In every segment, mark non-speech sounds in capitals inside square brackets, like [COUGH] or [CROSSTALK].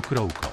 pokrovko.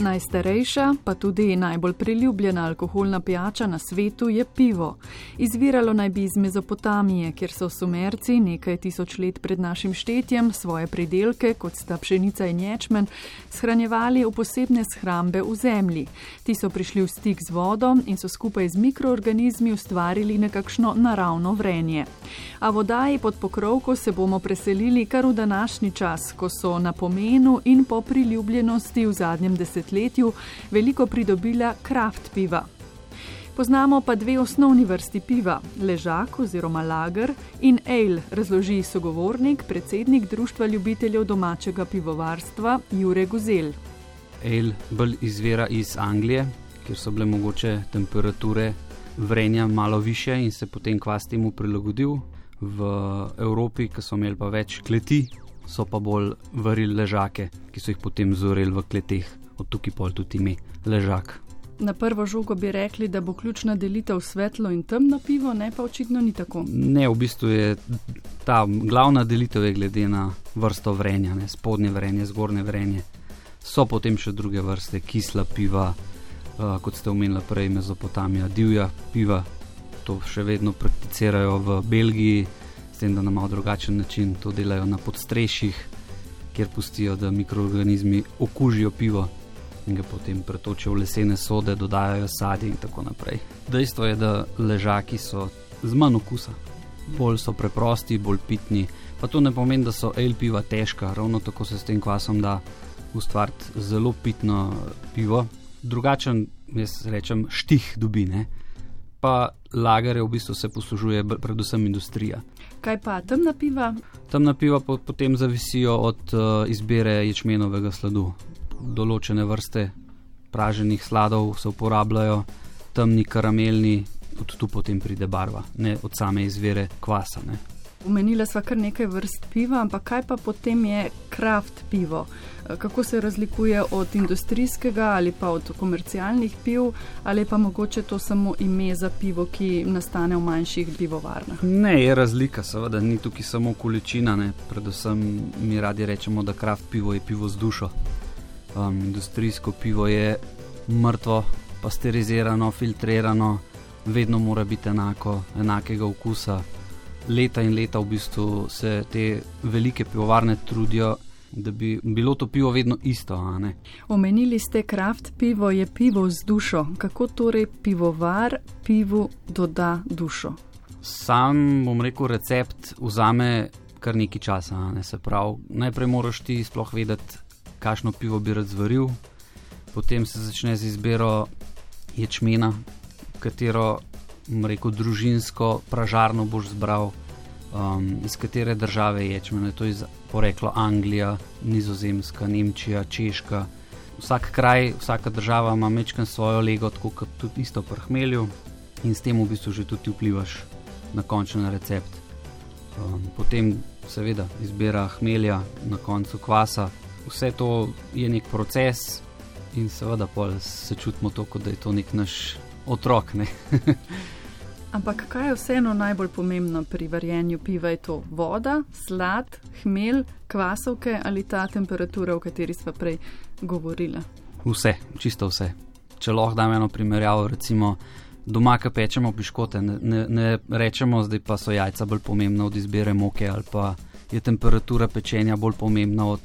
Najstarejša, pa tudi najbolj priljubljena alkoholna pijača na svetu je pivo. Izviralo naj bi iz Mezopotamije, kjer so sumerci nekaj tisoč let pred našim štetjem svoje pridelke, kot sta pšenica in ječmen, shranjevali v posebne shrambe v zemlji. Ti so prišli v stik z vodo in so skupaj z mikroorganizmi ustvarili nekakšno naravno vrenje. A vodaji pod pokrovko se bomo preselili kar v današnji čas, ko so na pomenu in po priljubljenosti v zadnjem desetletju desetletju veliko pridobila kraft piva. Poznamo pa dve osnovni vrsti piva: ležak oziroma lager in ale, razloži sogovornik, predsednik Društva ljubiteljev domačega pivovarstva Jure Guzel. Ale bolj izvira iz Anglije, kjer so bile mogoče temperature vrenja malo više in se potem kvas temu prilagodil. V Evropi, ki so imeli pa več kleti, so pa bolj varili ležake, ki so jih potem zoreli v kleteh od tukaj pol tudi ime ležak. Na prvo žogo bi rekli, da bo ključna delitev svetlo in temno pivo, ne pa očitno ni tako. Ne, v bistvu je ta glavna delitev je glede na vrsto vrenja, ne, spodnje vrenje, zgornje vrenje. So potem še druge vrste, kisla piva, uh, kot ste omenili prej, Mezopotamija, divja piva. To še vedno prakticirajo v Belgiji, s tem, da na malo drugačen način to delajo na podstrešjih, kjer pustijo, da mikroorganizmi okužijo pivo in ga potem pretočijo v lesene sode, dodajajo sadje in tako naprej. Dejstvo je, da ležaki so z manj okusa, bolj so preprosti, bolj pitni. Pa to ne pomeni, da so el piva težka, ravno tako se s tem kvasom da ustvariti zelo pitno pivo. Drugačen, jaz rečem, štih dubine. Pa lagare v bistvu se poslužuje predvsem industrija. Kaj pa temna piva? Temna piva potem zavisijo od uh, izbire ječmenovega sladu določene vrste praženih sladov se uporabljajo, temni karamelni, od tu potem pride barva, ne od same izvire kvasa. Ne. Umenila sva kar nekaj vrst piva, ampak kaj pa potem je kraft pivo? Kako se razlikuje od industrijskega ali pa od komercialnih piv, ali pa mogoče to samo ime za pivo, ki nastane v manjših pivovarnah? Ne, je razlika, seveda ni tukaj samo količina, ne. predvsem mi radi rečemo, da kraft pivo je pivo z dušo. Um, industrijsko pivo je mrtvo, pasterizirano, filtrirano, vedno mora biti enako, enakega okusa. Leta in leta v bistvu se te velike pivovarne trudijo, da bi bilo to pivo vedno isto. Omenili ste, kraft pivo je pivo z dušo. Kako torej pivovar pivu doda dušo? Sam bom rekel, recept vzame kar nekaj časa. Ne? Se pravi, najprej moraš ti sploh vedeti, kakšno pivo bi rad zvaril, potem se začne z izbiro ječmena, katero rekel, družinsko pražarno boš zbral, um, iz katere države je ječmen. To je poreklo Anglija, Nizozemska, Nemčija, Češka. Vsak kraj, vsaka država ima mečken svojo lego, tako kot tudi isto prhmelju, in s tem v bistvu že tudi vplivaš na končni recept. Um, potem, seveda, izbira hmelja, na koncu kvasa, vse to je nek proces in seveda se čutimo to, kot da je to nek naš otrok. Ne? [LAUGHS] Ampak kaj je vseeno najbolj pomembno pri varjenju piva? Je to voda, slad, hmelj, kvasovke ali ta temperatura, o kateri smo prej govorili? Vse, čisto vse. Če lahko dam eno primerjavo, recimo doma, ki pečemo piškote, ne, ne, ne rečemo, da pa so jajca bolj pomembna od izbire moke ali pa je temperatura pečenja bolj pomembna od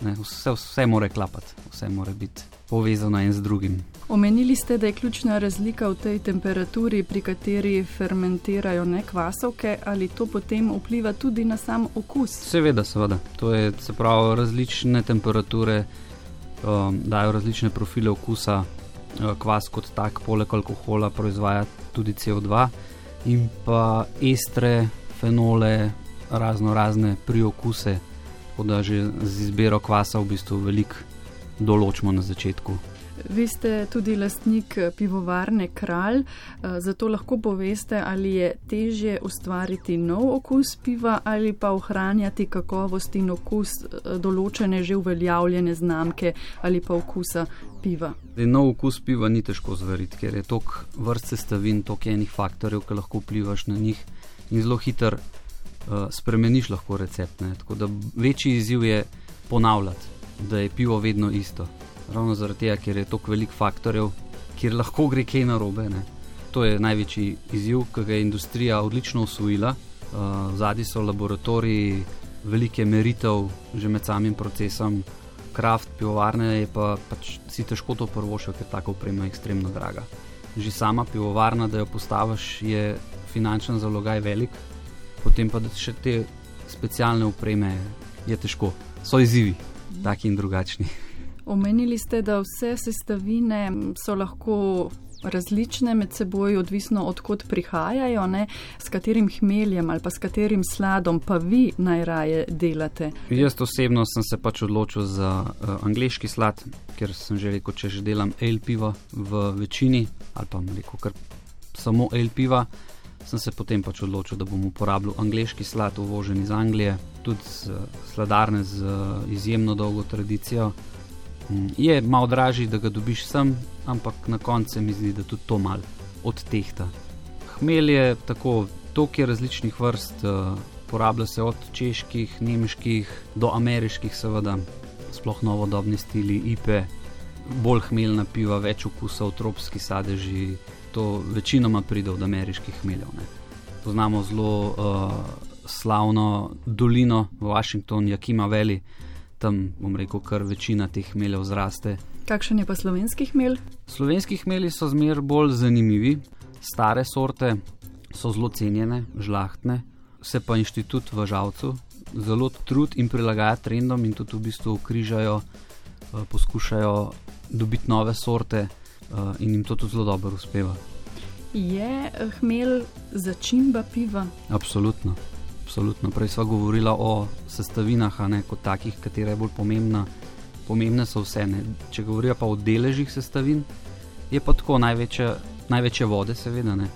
Ne, vse, vse mora klapati, vse mora biti povezano en z drugim. Omenili ste, da je ključna razlika v tej temperaturi, pri kateri fermentirajo nekvasovke, ali to potem vpliva tudi na sam okus? Seveda, seveda. To je se pravi, različne temperature um, dajo različne profile okusa. Uh, kvas kot tak, poleg alkohola, proizvaja tudi CO2 in pa estre, fenole, razno razne priokuse tako da že z izbiro kvasa v bistvu veliko določimo na začetku. Vi ste tudi lastnik pivovarne Kralj, eh, zato lahko poveste, ali je težje ustvariti nov okus piva ali pa ohranjati kakovost in okus eh, določene že uveljavljene znamke ali pa okusa piva. Nov okus piva ni težko zvariti, ker je tok vrst sestavin, tok enih faktorjev, ki lahko vplivaš na njih. in zelo hiter uh, spremeniš lahko recept. Ne? Tako da večji izziv je ponavljati, da je pivo vedno isto. Ravno zaradi tega, ker je toliko velik faktorjev, kjer lahko gre kaj narobe. Ne? To je največji izziv, ki ga je industrija odlično usvojila. Uh, Zadnji so laboratoriji, velike meritev že med samim procesom. Kraft pivovarne je pa pač si težko to prvošil, ker tako oprema je ekstremno draga. Že sama pivovarna, da jo postaviš, je finančen zalogaj velik, potem pa še te specialne opreme je težko. So izzivi, taki in drugačni. [LAUGHS] Omenili ste, da vse sestavine so lahko različne med seboj, odvisno odkot prihajajo, ne? s katerim hmeljem ali pa s katerim sladom pa vi najraje delate. Jaz osebno sem se pač odločil za uh, angliški slad, ker sem že rekel, če že delam el piva v večini ali pa rekel, kar samo el piva. Sem se potem pač odločil, da bom uporabljal angliški slad, uvožen iz Anglije, tudi sladarne z izjemno dolgo tradicijo. Mm, je malo dražji, da ga dobiš sem, ampak na koncu se mi zdi, da tudi to malo odtehta. Hmelj je tako, toliko je različnih vrst, uh, porablja se od čeških, nemških do ameriških, seveda, sploh novodobni stili, ipe, bolj hmeljna piva, več okusov, tropski sadeži. To večinoma pride od ameriških hmeljev. Ne. Poznamo zelo uh, slavno dolino v Washingtonu, Jakima Valley, tam bom rekel, kar večina teh hmeljev zraste. Kakšen je pa slovenski hmelj? Slovenski hmelji so zmer bolj zanimivi, stare sorte so zelo cenjene, žlahtne, se pa inštitut v žalcu zelo trud in prilagaja trendom in tudi v bistvu križajo, eh, poskušajo dobiti nove sorte eh, in jim to tudi zelo dobro uspeva. Je hmelj začimba piva? Absolutno. Absolutno. Prej smo govorili o sestavinah, ne kot takih, katera je bolj pomembna. Pomembne so vse. Ne. Če govorijo pa o deležih sestavin, je pa tako največje, največje vode, seveda. Ne.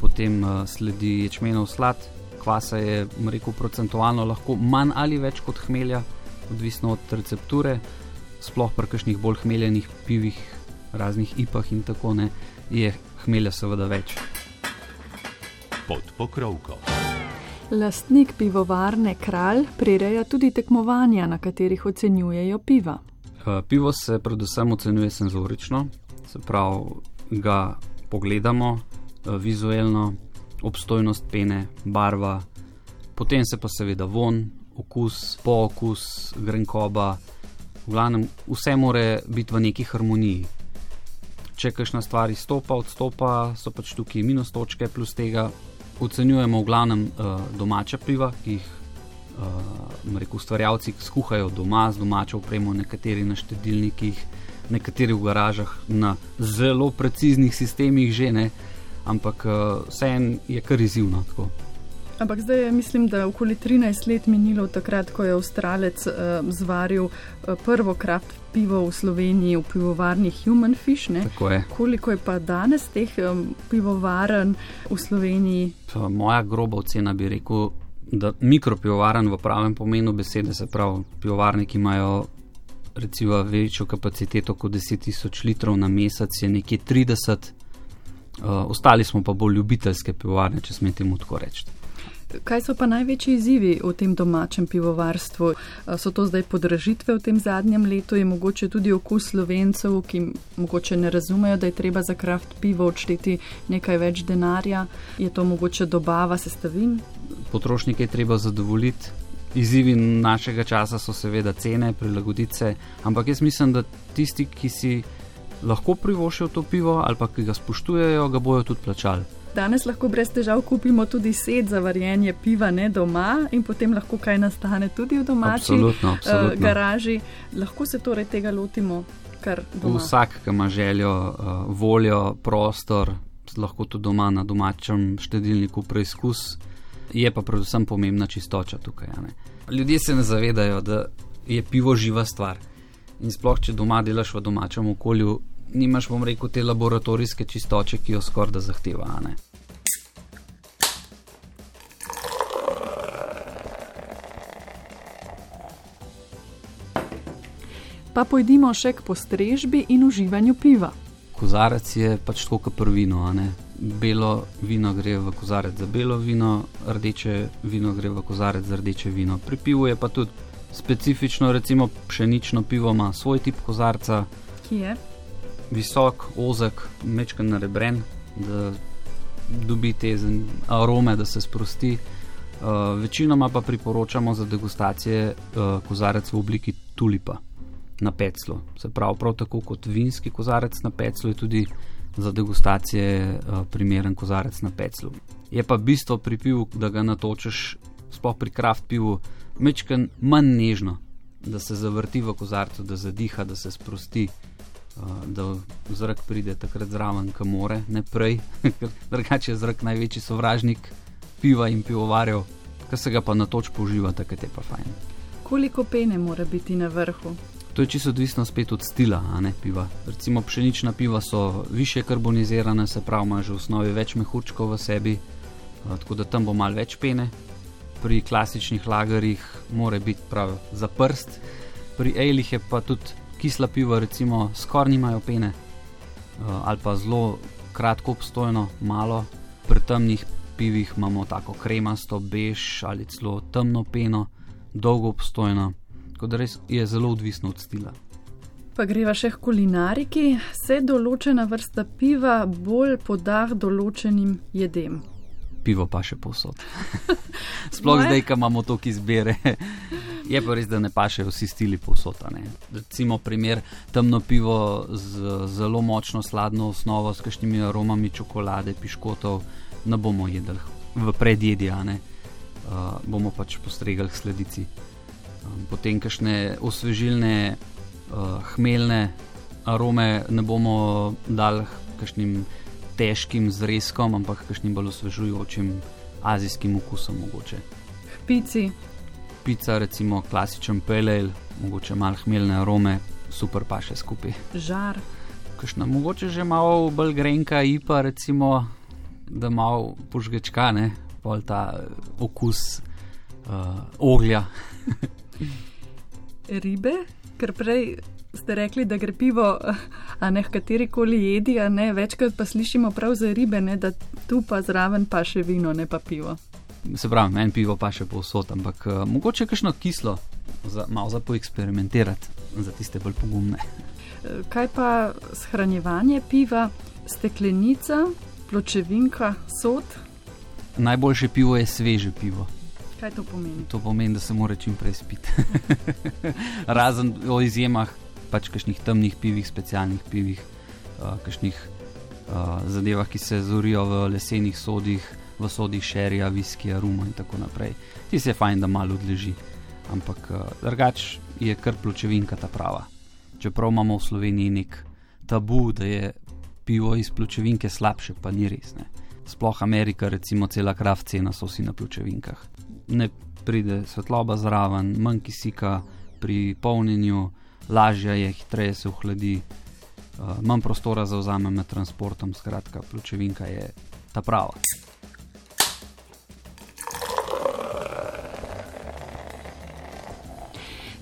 Potem uh, sledi ječmenov slad, kvasa je, rekel, procentualno lahko manj ali več kot hmelja, odvisno od recepture, sploh pri kakšnih bolj hmeljenih pivih, raznih ipah in tako ne, je hmelja seveda več. Pod pokrovko. Lastnik pivovarne Kralj prireja tudi tekmovanja, na katerih ocenjujejo piva. Uh, pivo se predvsem ocenjuje senzorično, se pravi, ga pogledamo uh, vizualno, obstojnost pene, barva, potem se pa seveda von, okus, pookus, grenkoba. V glavnem, vse more biti v neki harmoniji. Če kakšna stvar izstopa, odstopa, so pač tukaj minus točke, plus tega ocenjujemo v glavnem uh, domača piva, ki jih uh, ustvarjalci skuhajo doma z domačo opremo, nekateri na štedilnikih, nekateri v garažah, na zelo preciznih sistemih že ne, ampak uh, vseeno je kar izzivno. Tako. Ampak zdaj je, mislim, da je okoli 13 let minilo, takrat, ko je Avstralec uh, zvaril uh, prvo kraft pivo v Sloveniji v pivovarni Human Fish. Je. Koliko je pa danes teh um, pivovarn v Sloveniji? Pa moja groba ocena bi rekel, da mikropivovarn v pravem pomenu besede, se pravi, pivovarni, ki imajo recimo večjo kapaciteto kot 10 tisoč litrov na mesec, je nekje 30. Uh, ostali smo pa bolj ljubiteljske pivovarne, če smete mu tako reči. Kaj so pa največji izzivi v tem domačem pivovarstvu? So to zdaj podražitve v tem zadnjem letu, je mogoče tudi okus slovencev, ki mogoče ne razumejo, da je treba za kraft pivo odšteti nekaj več denarja, je to mogoče dobava sestavin? Potrošnike je treba zadovoljiti. Izzivi našega časa so seveda cene, prilagoditi se, ampak jaz mislim, da tisti, ki si lahko privoščijo to pivo ali pa ki ga spoštujejo, ga bojo tudi plačali. Danes lahko brez težav kupimo tudi set za varjenje piva ne doma in potem lahko kaj nastane tudi v domači absolutno, absolutno. Uh, garaži. Lahko se torej tega lotimo kar doma. Vsak, ki ima željo, uh, voljo, prostor, lahko tudi doma na domačem štedilniku preizkus. Je pa predvsem pomembna čistoča tukaj. Ljudje se ne zavedajo, da je pivo živa stvar. In sploh, če doma delaš v domačem okolju, nimaš, bom rekel, te laboratorijske čistoče, ki jo skoraj da zahteva. Pa pojdimo še k postrežbi in uživanju piva. Kozarec je pač tako kot prvino. belo vino gre v kozarec za belo vino, rdeče vino gre v kozarec za rdeče vino. Pri pivu je pa tudi specifično, recimo pšenično pivo ima svoj tip kozarca. Ki je? Visok, ozek, mečken narebren, da dobi te arome, da se sprosti. Uh, večinoma pa priporočamo za degustacije uh, kozarec v obliki tulipa na peclu. Se pravi, prav tako kot vinski kozarec na peclu, je tudi za degustacije uh, primeren kozarec na peclu. Je pa bistvo pri pivu, da ga natočeš, sploh pri kraft pivu, mečken manj nežno, da se zavrti v kozarcu, da zadiha, da se sprosti. Uh, da zrak pride takrat zraven, kam more, ne prej, [LAUGHS] ker drugače je zrak največji sovražnik piva in pivovarjev, ki se ga pa na toč poživa, takrat je pa fajn. Koliko pene mora biti na vrhu? To je čisto odvisno spet od stila, a ne piva. Recimo pšenična piva so više karbonizirana, se pravi, ima že v osnovi več mehurčkov v sebi, tako da tam bo mal več pene. Pri klasičnih lagerjih mora biti prav za prst, pri ejlih je pa tudi kisla piva, recimo skoraj nimajo pene ali pa zelo kratko obstojno, malo. Pri temnih pivih imamo tako kremasto, bež ali celo temno peno, dolgo obstojno. Tako da res je zelo odvisno od stila. Pa greva še k kulinariki, se določena vrsta piva bolj podah določenim jedem. Pivo pa še posod. [LAUGHS] Sploh zdaj, ko imamo toliko izbire. [LAUGHS] Je pa res, da ne pašejo vsi stili posod. Recimo primer temno pivo z zelo močno sladno osnovo, s kakšnimi aromami čokolade, piškotov, ne bomo jedli v predjedi, uh, bomo pač postregali sledici potem kakšne osvežilne, uh, hmeljne arome ne bomo dali kakšnim težkim zrezkom, ampak kakšnim bolj osvežujočim azijskim okusom mogoče. Pici. Pica, recimo klasičen pelel, mogoče malo hmeljne arome, super pa še skupaj. Žar. Kakšna mogoče že malo bolj grenka ipa, recimo, da malo požgečkane, pol ta okus uh, oglja. [LAUGHS] ribe, ker prej ste rekli, da gre pivo, a ne kateri koli jedi, a ne večkrat pa slišimo prav za ribe, ne, da tu pa zraven pa še vino, ne pa pivo. Se pravi, meni pivo pa še povsod, ampak uh, mogoče kakšno kislo, za, malo za poeksperimentirati, za tiste bolj pogumne. Eh, kaj pa shranjevanje piva, steklenica, pločevinka, sod? Najboljše pivo je sveže pivo. Kaj to pomeni? To pomeni, da se mora čim prej spiti. [LAUGHS] Razen o izjemah, pač kakšnih temnih pivih, specialnih pivih, uh, kakšnih uh, zadevah, ki se zorijo v lesenih sodih, v sodih šerija, viskija, ruma in tako naprej. Ti se je fajn, da malo odleži. Ampak uh, drugač je kar pločevinka ta prava. Čeprav imamo v Sloveniji nek tabu, da je pivo iz pločevinke slabše, pa ni res. Ne. Sploh Amerika, recimo, cela kraft cena so vsi na pločevinkah ne pride svetloba zraven, manj kisika pri polnjenju, lažje je, hitreje se ohladi, uh, manj prostora zauzame med transportom, skratka, pločevinka je ta prava.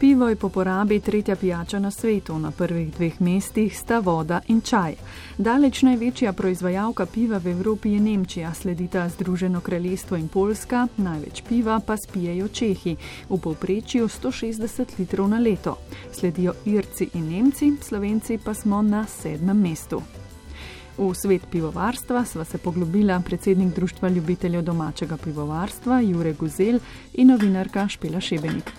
Pivo je po porabi tretja pijača na svetu, na prvih dveh mestih sta voda in čaj. Daleč največja proizvajalka piva v Evropi je Nemčija, sledita Združeno kraljestvo in Poljska, največ piva pa spijejo Čehi, v povprečju 160 litrov na leto. Sledijo Irci in Nemci, Slovenci pa smo na sedmem mestu. V svet pivovarstva sva se poglobila predsednik Društva ljubiteljev domačega pivovarstva Jure Guzel in novinarka Špela Šebenik.